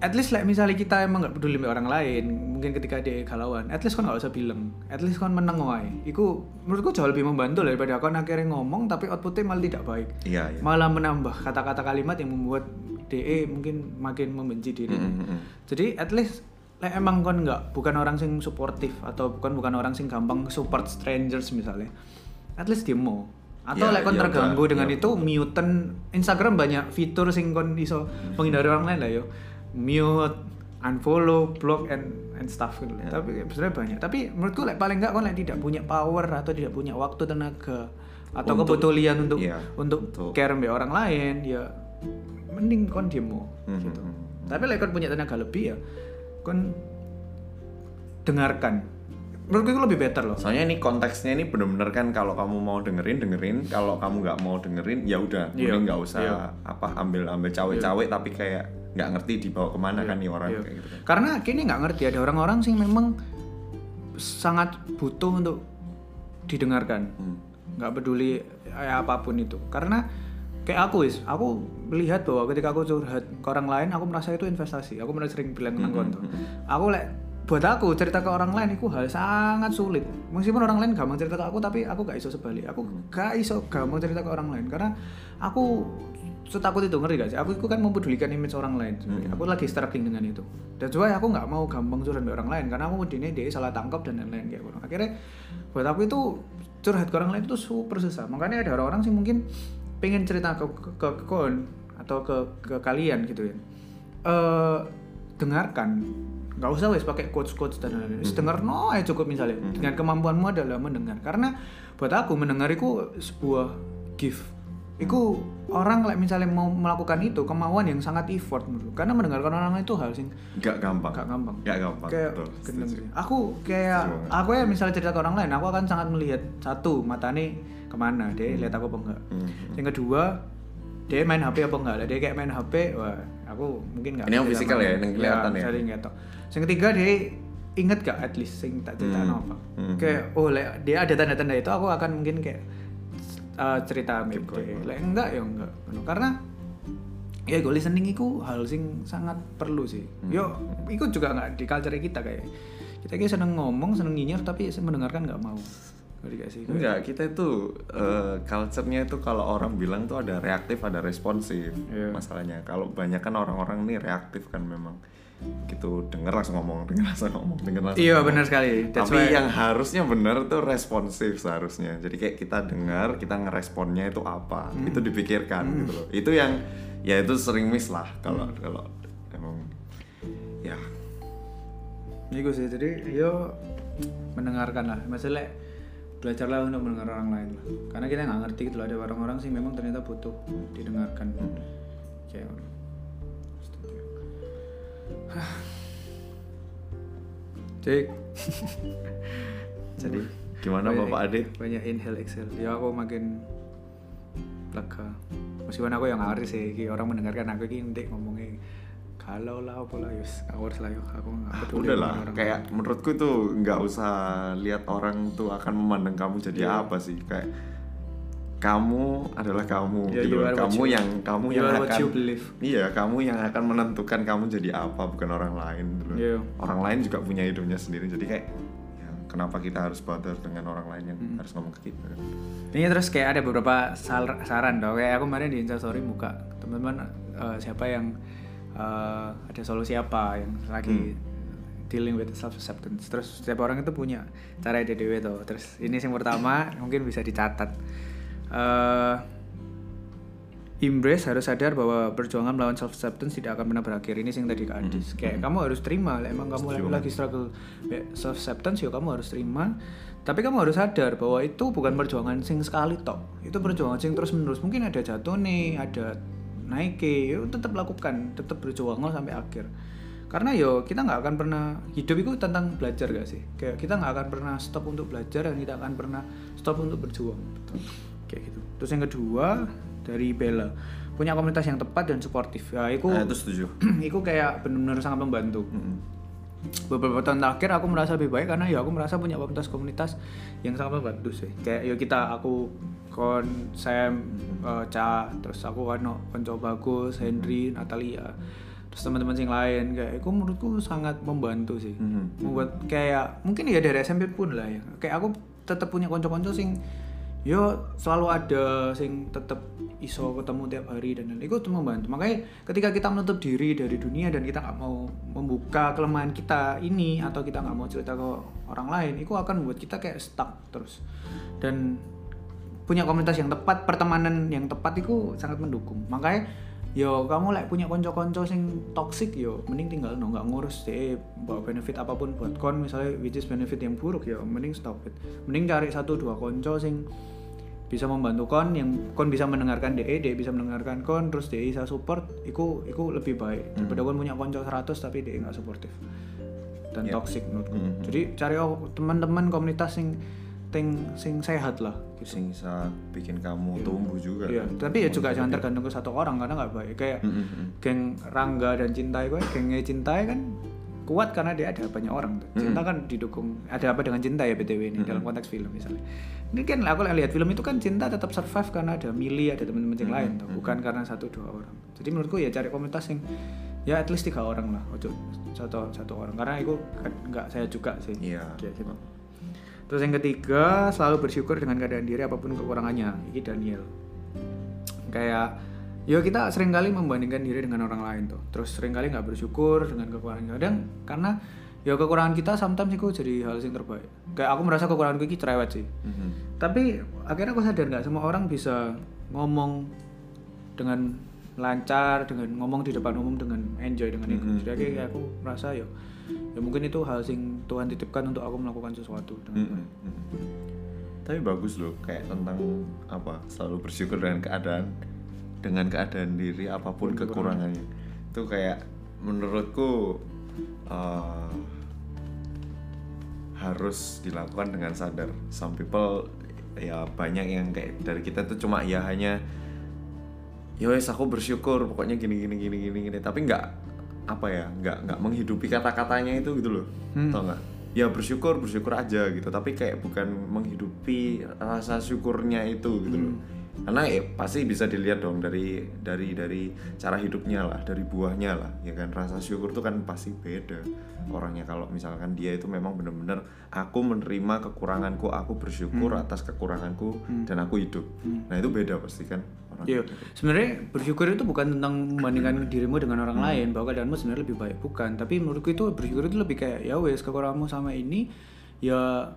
at least like misalnya kita emang nggak peduli sama orang lain mungkin ketika dia galauan at least kan nggak usah bilang. At least kan meneng wae. Iku menurutku jauh lebih membantu daripada kan akhirnya ngomong tapi outputnya malah tidak baik.
Iya iya.
Malah menambah kata-kata kalimat yang membuat DE mungkin makin membenci diri.
Mm, mm, mm.
Jadi at least like, emang kon nggak bukan orang sing suportif atau bukan bukan orang sing gampang support strangers misalnya. At least demo. Atau
Ya,
like kon
ya
terganggu
udah,
dengan
ya
itu muten Instagram banyak fitur sing kon iso menghindari orang lain lah yo. Mute, unfollow, block and and stuff gitu.
Ya.
Tapi sebenarnya banyak. Tapi menurutku like, paling nggak kon like, tidak punya power atau tidak punya waktu tenaga atau
Untuk-
kepedulian untuk
iya,
untuk
untuk-
care sama orang lain ya mending kon demo
Hmm,
gitu.
hmm, hmm.
Tapi like kon punya tenaga lebih ya kon dengarkan. Menurutku itu lebih better loh.
Soalnya ini konteksnya ini bener-bener kan kalau kamu mau dengerin dengerin, kalau kamu nggak mau dengerin ya udah,
Iya,
mending nggak usah
iya.
apa ambil ambil cawe-cawe tapi kayak nggak ngerti dibawa ke mana kan nih orang
Iya.
kayak gitu. kan.
Karena kini nggak ngerti ada orang-orang sih memang sangat butuh untuk didengarkan.
Hmm.
nggak peduli eh, apa pun itu karena kayak aku is aku melihat bahwa ketika aku curhat ke orang lain aku merasa itu investasi. Aku pernah sering bilang nang konto. Aku lek buat aku cerita ke orang lain itu hal sangat sulit. Meskipun orang lain gampang cerita ke aku tapi aku gak iso sebalik. Aku gak iso gampang cerita ke orang lain. Karena aku setakut itu ngerti gak sih? Aku itu kan mempedulikan image orang lain aku lagi struggling dengan itu. Dan juga aku nggak mau gampang curhat ke orang lain karena aku ini dia salah tangkap dan lain-lain kayak gitu akhirnya buat aku itu curhat ke orang lain itu super susah. Makanya ada orang-orang sih mungkin pengen cerita ke ke, ke, ke kon atau ke ke kalian gitu ya. Eh dengarkan. Nggak usah wes pakai quotes quotes dan lain-lain. Wes denger no aja cukup misalnya. Dengan kemampuanmu adalah mendengar. Karena buat aku mendengar itu sebuah gift Iku orang like misalnya mau melakukan itu kemauan yang sangat effort karena mendengarkan orang itu hal sing
Nggak gampang.
gak gampang
Nggak gampang.
kayak
betul,
aku kayak
Setuju
aku ya misalnya cerita ke orang lain aku akan sangat melihat satu matanya ke mana dia lihat aku apa enggak
Hmm.
yang kedua dia main HP apa enggak lah dia kayak main HP wah aku mungkin nggak
Ini yang fisikal ya, yang kelihatan ya?
sering ketok yang ketiga dia inget gak at least sing tak cerita
Hmm.
apa
Hmm.
kayak oh dia ada tanda-tanda itu aku akan mungkin kayak uh, cerita dia lek enggak ya enggak. Karena ya gue listening itu hal sing sangat perlu sih.
Hmm.
yo itu juga nggak di culture kita kayak kita kayak seneng ngomong seneng nyinyir tapi mendengarkan nggak mau. Sih?
Enggak, kita itu eh, culture-nya itu kalau orang bilang tuh ada reaktif, ada responsif.
Iya.
Masalahnya. Kalau banyak kan orang-orang ini reaktif kan memang gitu denger langsung ngomong, denger langsung ngomong, denger langsung.
iya benar sekali That's
Tapi
why-
yang harusnya benar tuh responsif seharusnya. Jadi kayak kita dengar, kita ngeresponnya itu apa,
Hmm.
itu dipikirkan gitu loh. Itu yang ya itu sering miss lah kalau
Hmm.
kalau emang ya
Iku sih, jadi yo mendengarkan lah. Masalah belajarlah untuk mendengar orang lain lah. Karena kita nggak ngerti gitu loh ada orang-orang sih memang ternyata butuh didengarkan. Kayak. Setuju. Hah. Cek. Jadi
gimana
banyak-
Bapak Ade?
Banyak inhale exhale. Ya aku makin lega. Meskipun aku yang ngaris sih, orang mendengarkan aku ki nanti ngomongnya kalau lah apa lah yus ngawur lah yuk aku nggak
Ah,
peduli
udah lah
orang
kayak menurutku tuh nggak usah lihat orang tuh akan memandang kamu jadi
Iya.
apa sih kayak kamu adalah kamu
Yeah,
gitu
you
kamu
you-
yang kamu
you
yang akan iya kamu yang akan menentukan kamu jadi apa bukan orang lain gitu.
Iya.
orang lain juga punya hidupnya sendiri jadi kayak ya, kenapa kita harus bother dengan orang lain yang
Hmm.
harus ngomong ke kita
Ini terus kayak ada beberapa saran dong. Kayak aku kemarin di Instastory buka teman-teman eh, siapa yang eh, ada solusi apa yang lagi dealing with self acceptance terus setiap orang itu punya cara dewe tuh terus ini yang pertama mungkin bisa dicatat Eh, Embrace harus sadar bahwa perjuangan melawan self acceptance tidak akan pernah berakhir. Ini yang tadi Kak Adis. Kayak kamu harus terima, lah, emang kamu lagi, lagi struggle self acceptance ya kamu harus terima. Tapi kamu harus sadar bahwa itu bukan perjuangan sing sekali tok. Itu perjuangan sing terus menerus. Mungkin ada jatuh nih, ada naik ya tetap lakukan, tetap berjuang sampai akhir. Karena yo kita nggak akan pernah hidup itu tentang belajar gak sih? Kayak kita nggak akan pernah stop untuk belajar dan kita akan pernah stop untuk berjuang. Kayak gitu. Terus yang kedua dari Bella punya komunitas yang tepat dan suportif. Ya, itu
Nah, itu setuju.
itu kayak benar-benar sangat membantu.
Mm-mm.
Beberapa tahun terakhir aku merasa lebih baik karena ya aku merasa punya komunitas-komunitas yang sangat membantu sih. Kayak ya kita aku kon Sam, eh, Ca, terus aku kan konco bagus, Henry, Natalia, terus teman-teman yang lain kayak itu menurutku sangat membantu sih.
Mhm.
Membuat kayak mungkin ya dari SMP pun lah ya. Kayak aku tetap punya konco-konco sing yo selalu ada sing tetap iso ketemu tiap hari dan lain-lain. itu membantu makanya ketika kita menutup diri dari dunia dan kita nggak mau membuka kelemahan kita ini atau kita nggak mau cerita ke orang lain itu akan membuat kita kayak stuck terus. Dan punya komunitas yang tepat pertemanan yang tepat itu sangat mendukung. Makanya yo kamu like punya konco-konco sing toxic yo. Mending tinggal no nggak ngurus deh bawa benefit apa pun buat kon misalnya which is benefit yang buruk ya mending stop it. Mending cari satu dua konco sing bisa membantu kon yang kon bisa mendengarkan DE, DE bisa mendengarkan kon terus DE bisa support iku iku lebih baik. Daripada kon punya konco 100 tapi DE nggak suportif. Dan
Ya.
toxic menurutku.
Mhm.
jadi cari oh, teman-teman komunitas sing ting sing sehat lah gitu
Sing bisa bikin kamu tumbuh juga.
Iya,
kan.
tapi ya juga jangan tergantung ke satu orang karena nggak baik. Kayak
Mm-mm.
geng Rangga dan Cintai gue, gengnya Cintai kan kuat karena dia ada banyak orang tuh. Cinta kan didukung. Ada apa dengan cinta ya btw ini dalam konteks film misalnya. Ini kan aku lihat film itu kan cinta tetap survive karena ada Mili, ada teman-teman yang lain tuh, bukan karena satu dua orang. Jadi menurutku ya cari komunitas yang ya at least tiga orang lah, ojo satu satu orang karena itu kan nggak saya juga sih.
Iya.
Kayak gitu. Terus yang ketiga, selalu bersyukur dengan keadaan diri apa pun kekurangannya. Ini Daniel. Kayak, ya kita sering kali membandingkan diri dengan orang lain tuh. Terus sering kali nggak bersyukur dengan kekurangan kadang karena ya kekurangan kita sometimes itu jadi hal yang terbaik. Kayak aku merasa kekuranganku ini cerewet sih.
Mhm.
Tapi akhirnya aku sadar nggak semua orang bisa ngomong dengan lancar, dengan ngomong di depan umum dengan enjoy dengan itu.
Mhm.
Jadi akhirnya aku merasa ya, ya mungkin itu hal sing Tuhan titipkan untuk aku melakukan sesuatu. dengan
Mm-mm. Mm-mm. Tapi bagus loh kayak tentang apa selalu bersyukur dengan keadaan dengan keadaan diri apa pun kekurangannya itu kayak menurutku eh, harus dilakukan dengan sadar. Some people ya banyak yang kayak dari kita tuh cuma ya hanya ya wes aku bersyukur pokoknya gini gini gini gini gini tapi nggak apa ya nggak nggak menghidupi kata-katanya itu gitu loh. Tau nggak? Ya bersyukur bersyukur aja gitu. Tapi kayak bukan menghidupi rasa syukurnya itu gitu loh karena ya pasti bisa dilihat dong dari dari dari cara hidupnya lah dari buahnya lah ya kan? Rasa syukur tuh kan pasti beda orangnya. Kalau misalkan dia itu memang bener-bener aku menerima kekuranganku aku bersyukur atas kekuranganku dan aku hidup. Nah itu beda pasti kan
Iya, sebenarnya bersyukur itu bukan tentang membandingkan dirimu dengan orang lain bahwa keadaanmu sebenarnya lebih baik, bukan. Tapi menurutku itu bersyukur itu lebih kayak ya wes kekuranganmu sama ini ya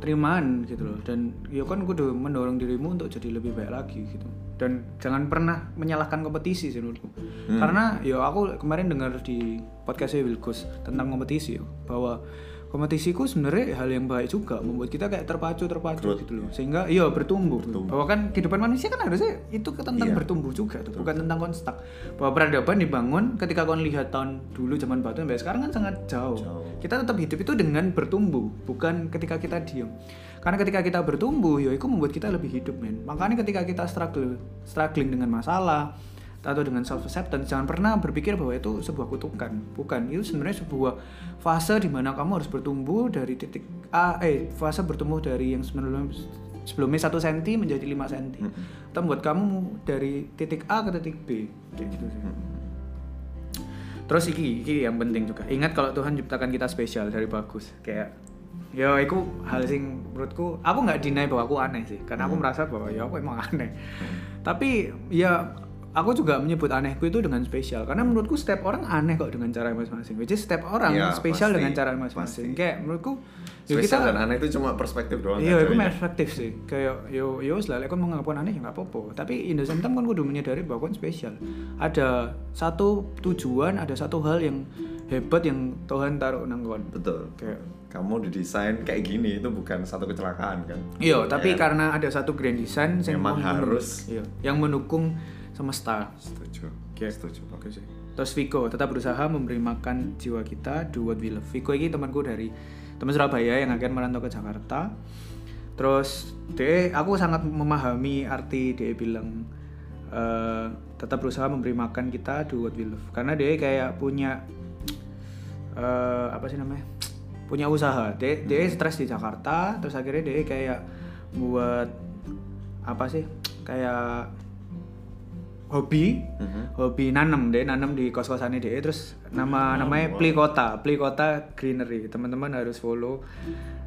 terimaan gitu loh. Dan ya kan kudu mendorong dirimu untuk jadi lebih baik lagi gitu. Dan jangan pernah menyalahkan kompetisi sih menurutku. Karena ya aku kemarin dengar di podcastnya Wilgus tentang kompetisi ya, bahwa kompetisiku sebenarnya hal yang baik juga membuat kita kayak terpacu terpacu gitu loh. Sehingga iya bertumbuh, bahwa kan kehidupan manusia kan harusnya itu tentang bertumbuh juga tuh bukan tentang konstak bahwa peradaban dibangun ketika kau lihat tahun dulu zaman batu sampai sekarang kan sangat jauh. kita tetap hidup itu dengan bertumbuh bukan ketika kita diem karena ketika kita bertumbuh ya itu membuat kita lebih hidup men. Makanya ketika kita struggle struggling dengan masalah atau dengan self acceptance jangan pernah berpikir bahwa itu sebuah kutukan. Bukan. Itu sebenarnya sebuah fase di mana kamu harus bertumbuh dari titik A eh fase bertumbuh dari yang sebelumnya sebelumnya satu senti menjadi 5 senti. Atau membuat kamu dari titik A ke titik B. Kayak gitu sih. Terus iki iki yang penting juga. Ingat kalau Tuhan ciptakan kita spesial dari bagus. Kayak ya itu hal sing menurutku aku nggak deny bahwa aku aneh sih. Karena aku merasa bahwa ya aku emang aneh. Tapi ya aku juga menyebut anehku itu dengan spesial karena menurutku setiap orang aneh kok dengan cara masing-masing. Which is setiap orang
Ya,
spesial
pasti,
dengan cara masing-masing. Kayak menurutku yo
Spesial
kita
dan aneh itu cuma perspektif doang.
Iya,
kan,
itu perspektif sih. Kayak yo yo lah, kon menganggap aneh ya nggak apa-apa. Tapi in the same time kon kudu menyadari bahwa kon spesial. Ada satu tujuan, ada satu hal yang hebat yang Tuhan taruh nang kon.
Betul.
Kayak
Kamu didesain kayak gini itu bukan satu kecelakaan kan?
Iya, tapi
Ya.
karena ada satu grand design yang
Memang
men-
harus.
iya, yang mendukung semesta.
Setuju.
Oke.
Setuju.
Oke sih. Terus Viko tetap berusaha memberi makan jiwa kita, do what we love. Viko ini temanku dari teman Surabaya yang akan merantau ke Jakarta. Terus dia, aku sangat memahami arti dia bilang eh, tetap berusaha memberi makan kita, do what we love. Karena dia kayak punya eh, apa sih namanya? Punya usaha. Dia, dia stres di Jakarta, terus akhirnya dia kayak buat apa sih? Kayak hobi.
Mhm.
hobi nanam deh nanam di kos kosannya deh terus nama namanya
wow.
Plikota Plikota Greenery. Teman-teman harus follow.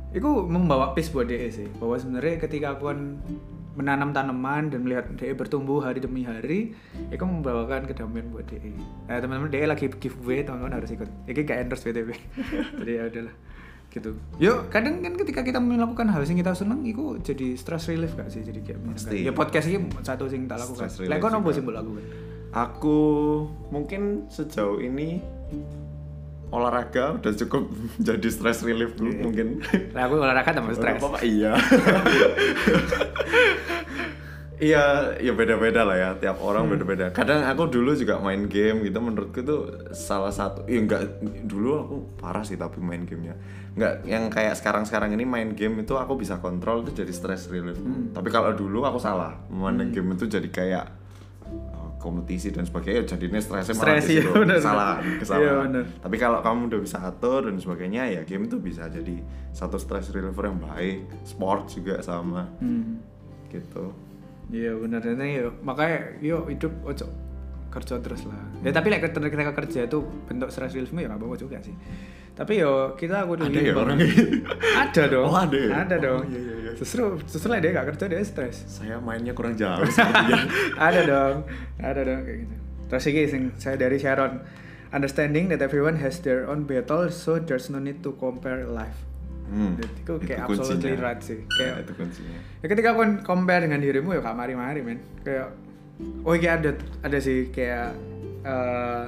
Itu membawa peace buat DE sih. Bahwa sebenarnya ketika aku menanam tanaman dan melihat DE bertumbuh hari demi hari itu membawakan kedamaian buat DE nah teman-teman DE lagi giveaway teman-teman harus ikut. Ini kayak endorse BTW jadi ya udahlah gitu yuk kadang kan ketika kita melakukan hal yang kita seneng itu jadi stress relief gak sih jadi kayak menyenangkan.
Pasti.
ya podcast ini satu sing tak lakukan
Stress
lek kau nopo mbok lakukan
Aku mungkin sejauh ini olahraga udah cukup jadi stress relief dulu
Iya.
mungkin.
Lah aku olahraga tambah stres.
Apa, iya. Iya, ya beda-beda lah ya. Tiap orang
Hmm.
beda-beda. Kadang aku dulu juga main game gitu. Menurutku tuh salah satu. Ya enggak dulu aku parah sih tapi main gamenya. Enggak yang kayak sekarang-sekarang ini main game itu aku bisa kontrol itu jadi stress relief. Tapi kalau dulu aku salah. Main game itu jadi kayak uh, kompetisi dan sebagainya jadinya stresnya malah
Stres,
di
iya, benar,
kesalahan kesalahan
Iya, benar.
tapi kalau kamu udah bisa atur dan sebagainya ya game itu bisa jadi satu stress reliever yang baik sport juga sama
Hmm.
gitu
Iya benar dan ya makanya yo hidup ojo kerja terus lah. Ya tapi like ketika kita kerja itu bentuk stress reliefmu ya nggak apa-apa juga sih. Tapi yo kita aku
ada ya orang
ada dong.
Oh, ada ya?
Ada dong.
Oh, iya, iya, iya.
Justru justru lah dia gak kerja dia stres.
saya mainnya kurang jauh
ada dong, ada dong kayak gitu. Terus ini sing saya dari Sharon. Understanding that everyone has their own battle, so there's no need to compare life.
Hmm,
Jadi itu kayak
kuncinya.
absolutely right sih.
Ya,
Kayak
itu kuncinya
ya ketika kau compare dengan dirimu ya kak mari-mari men. Kayak oh iya ada ada sih kayak eh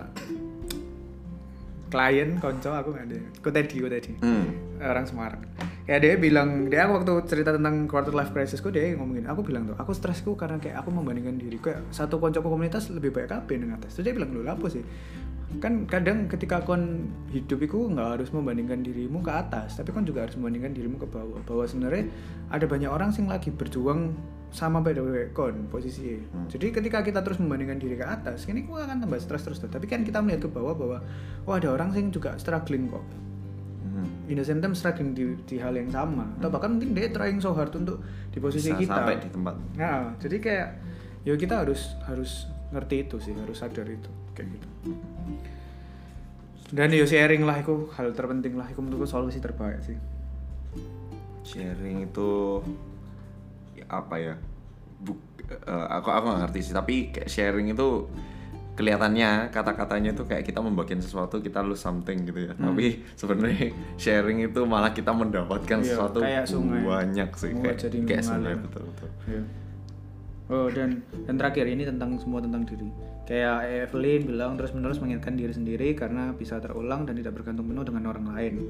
klien konco aku nggak ada. Ku tadi ku tadi
hmm.
orang Semarang. Ya dia bilang dia aku waktu cerita tentang quarter life crisis ku dia ngomongin aku bilang tuh aku stresku karena kayak aku membandingkan diri kayak satu konco komunitas lebih banyak apa dengan atas. Terus dia bilang lu apa sih? Kan kadang ketika kon hidup itu nggak harus membandingkan dirimu ke atas, tapi kon juga harus membandingkan dirimu ke bawah. Bahwa sebenarnya ada banyak orang sing lagi berjuang sama beda kon posisi.
Hmm.
Jadi ketika kita terus membandingkan diri ke atas, ini ku akan tambah stres terus tuh. Tapi kan kita melihat ke bawah bahwa oh ada orang sing juga struggling kok. In the same time struggling di, di hal yang sama. Atau bahkan mungkin dia trying so hard untuk di posisi
Bisa
kita.
sampai di tempat.
Nah jadi kayak ya kita harus harus ngerti itu sih harus sadar itu kayak gitu. Dan ya sharing lah itu hal terpenting lah itu menurutku solusi terbaik sih.
Sharing itu ya apa ya Buk, eh, aku aku nggak ngerti sih tapi kayak sharing itu kelihatannya kata-katanya itu kayak kita membagikan sesuatu kita lose something gitu ya tapi sebenarnya sharing itu malah kita mendapatkan
Hmm. Iya,
sesuatu
kayak sungai.
banyak sih kayak
jadi
kayak sungai betul betul
Iya. Oh dan dan terakhir ini tentang semua tentang diri. Kayak Evelyn bilang terus menerus mengingatkan diri sendiri karena bisa terulang dan tidak bergantung penuh dengan orang lain.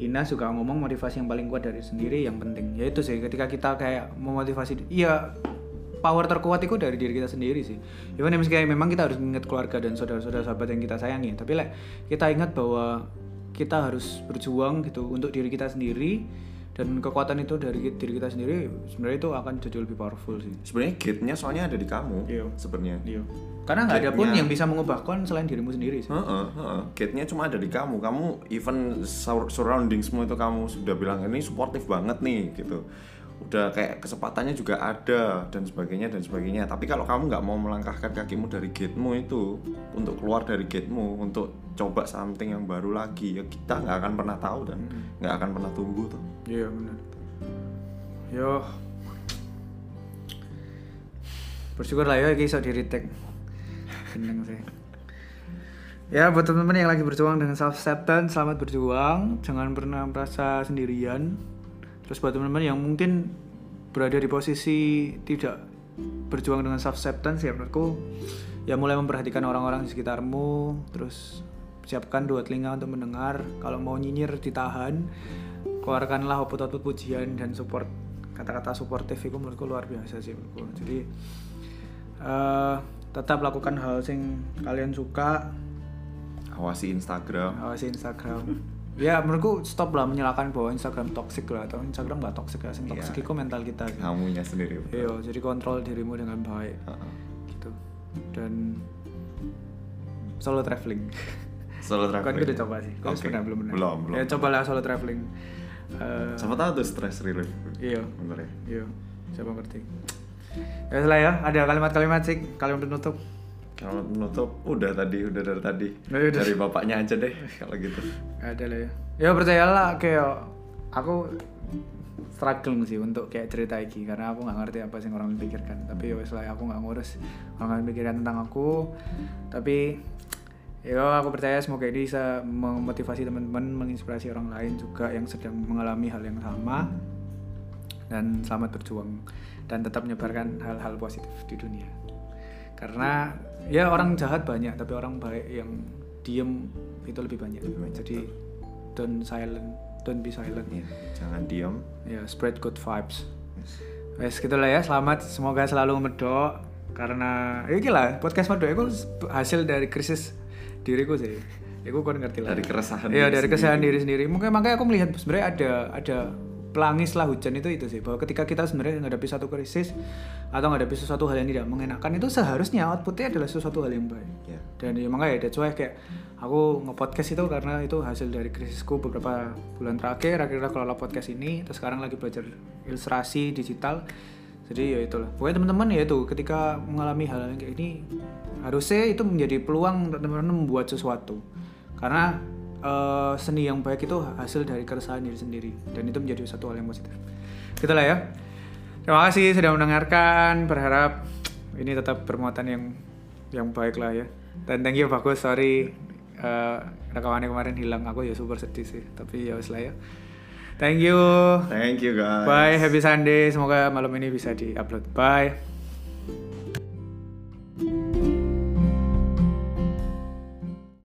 Ina suka ngomong motivasi yang paling kuat dari sendiri yang penting. Ya itu sih ketika kita kayak memotivasi, iya power terkuat itu dari diri kita sendiri sih. Even misalnya memang kita harus mengingat keluarga dan saudara-saudara sahabat yang kita sayangi. Tapi like, kita ingat bahwa kita harus berjuang gitu untuk diri kita sendiri dan kekuatan itu dari diri kita sendiri sebenarnya itu akan jadi lebih powerful sih.
sebenarnya gate-nya soalnya ada di kamu
Iya.
sebenarnya
Iya. Karena nggak ada pun yang bisa mengubah kon selain dirimu sendiri sih.
Heeh, heeh. Gate-nya cuma ada di kamu. Kamu even sur- surrounding semua itu kamu sudah bilang ini suportif banget nih gitu. Udah kayak kesempatannya juga ada dan sebagainya dan sebagainya. Tapi kalau kamu nggak mau melangkahkan kakimu dari gate-mu itu untuk keluar dari gate-mu untuk coba something yang baru lagi ya kita nggak akan pernah tahu dan nggak akan pernah tumbuh tuh.
Iya benar. Yo. Bersyukur lah ya iso di retake. Gendeng sih. Ya buat teman-teman yang lagi berjuang dengan self acceptance, selamat berjuang. Jangan pernah merasa sendirian. Terus buat teman-teman yang mungkin berada di posisi tidak berjuang dengan self acceptance ya menurutku ya mulai memperhatikan orang-orang di sekitarmu, terus siapkan dua telinga untuk mendengar. Kalau mau nyinyir ditahan, keluarkanlah output-output pujian dan support kata-kata suportif itu menurutku luar biasa sih menurutku. Jadi eh, tetap lakukan hal sing kalian suka
Awasi Instagram.
awasi Instagram ya menurutku stop lah menyalahkan bahwa Instagram toxic lah atau Instagram nggak toxic lah yang toxic
Iya.
itu mental kita sih.
Kamunya sendiri.
Iya, jadi kontrol dirimu dengan baik
Heeh.
gitu dan solo traveling
Solo
kan
traveling.
udah coba sih
Oke.
pernah belum pernah
Belum, belum.
ya cobalah solo traveling Eh,
Siapa tahu tuh stress relief.
iya
Bener ya.
iya siapa ngerti ya setelah ya ada kalimat-kalimat sih kalimat penutup
Kalau menutup udah tadi, udah dari tadi.
Oh, udah.
Dari bapaknya aja deh kalau gitu.
ada lah ya ya percayalah kayak aku struggling sih untuk kayak cerita iki karena aku nggak ngerti apa sih orang pikirkan tapi ya wes lah aku nggak ngurus orang pikirkan tentang aku tapi ya aku percaya semoga ini bisa memotivasi teman-teman menginspirasi orang lain juga yang sedang mengalami hal yang sama dan selamat berjuang dan tetap menyebarkan hal-hal positif di dunia karena ya orang jahat banyak tapi orang baik yang diem itu lebih banyak. Jadi don't silent don't be silent.
Iya, jangan diam.
ya spread good vibes.
Yes.
wes gitulah ya. Selamat. Semoga selalu medok. Karena ya gila podcast medok itu hasil dari krisis diriku sih. Iku kon ngerti lah.
Dari keresahan
Iya
diri
dari
sendiri.
keresahan diri sendiri. Mungkin makanya aku melihat sebenarnya ada ada pelangis lah hujan itu itu sih. Bahwa ketika kita sebenarnya menghadapi satu krisis atau menghadapi sesuatu hal yang tidak mengenakan itu seharusnya outputnya adalah sesuatu hal yang baik.
Ya.
dan ya makanya that's why kayak aku nge-podcast itu karena itu hasil dari krisisku beberapa bulan terakhir akhirnya kelola podcast ini terus sekarang lagi belajar ilustrasi digital. Jadi ya itulah. Pokoknya teman-teman ya itu ketika mengalami hal yang kayak ini harusnya itu menjadi peluang untuk teman-teman membuat sesuatu. Karena eh, seni yang baik itu hasil dari keresahan diri sendiri. Dan itu menjadi satu hal yang positif. Gitulah ya. Terima kasih sudah mendengarkan. Berharap ini tetap bermuatan yang yang baik lah ya. Dan thank you bagus. Sorry eh, rekamannya kemarin hilang. Aku ya super sedih sih. Tapi ya wes lah ya. Thank you.
Thank you guys.
bye. Happy sunday. Semoga malam ini bisa di upload bye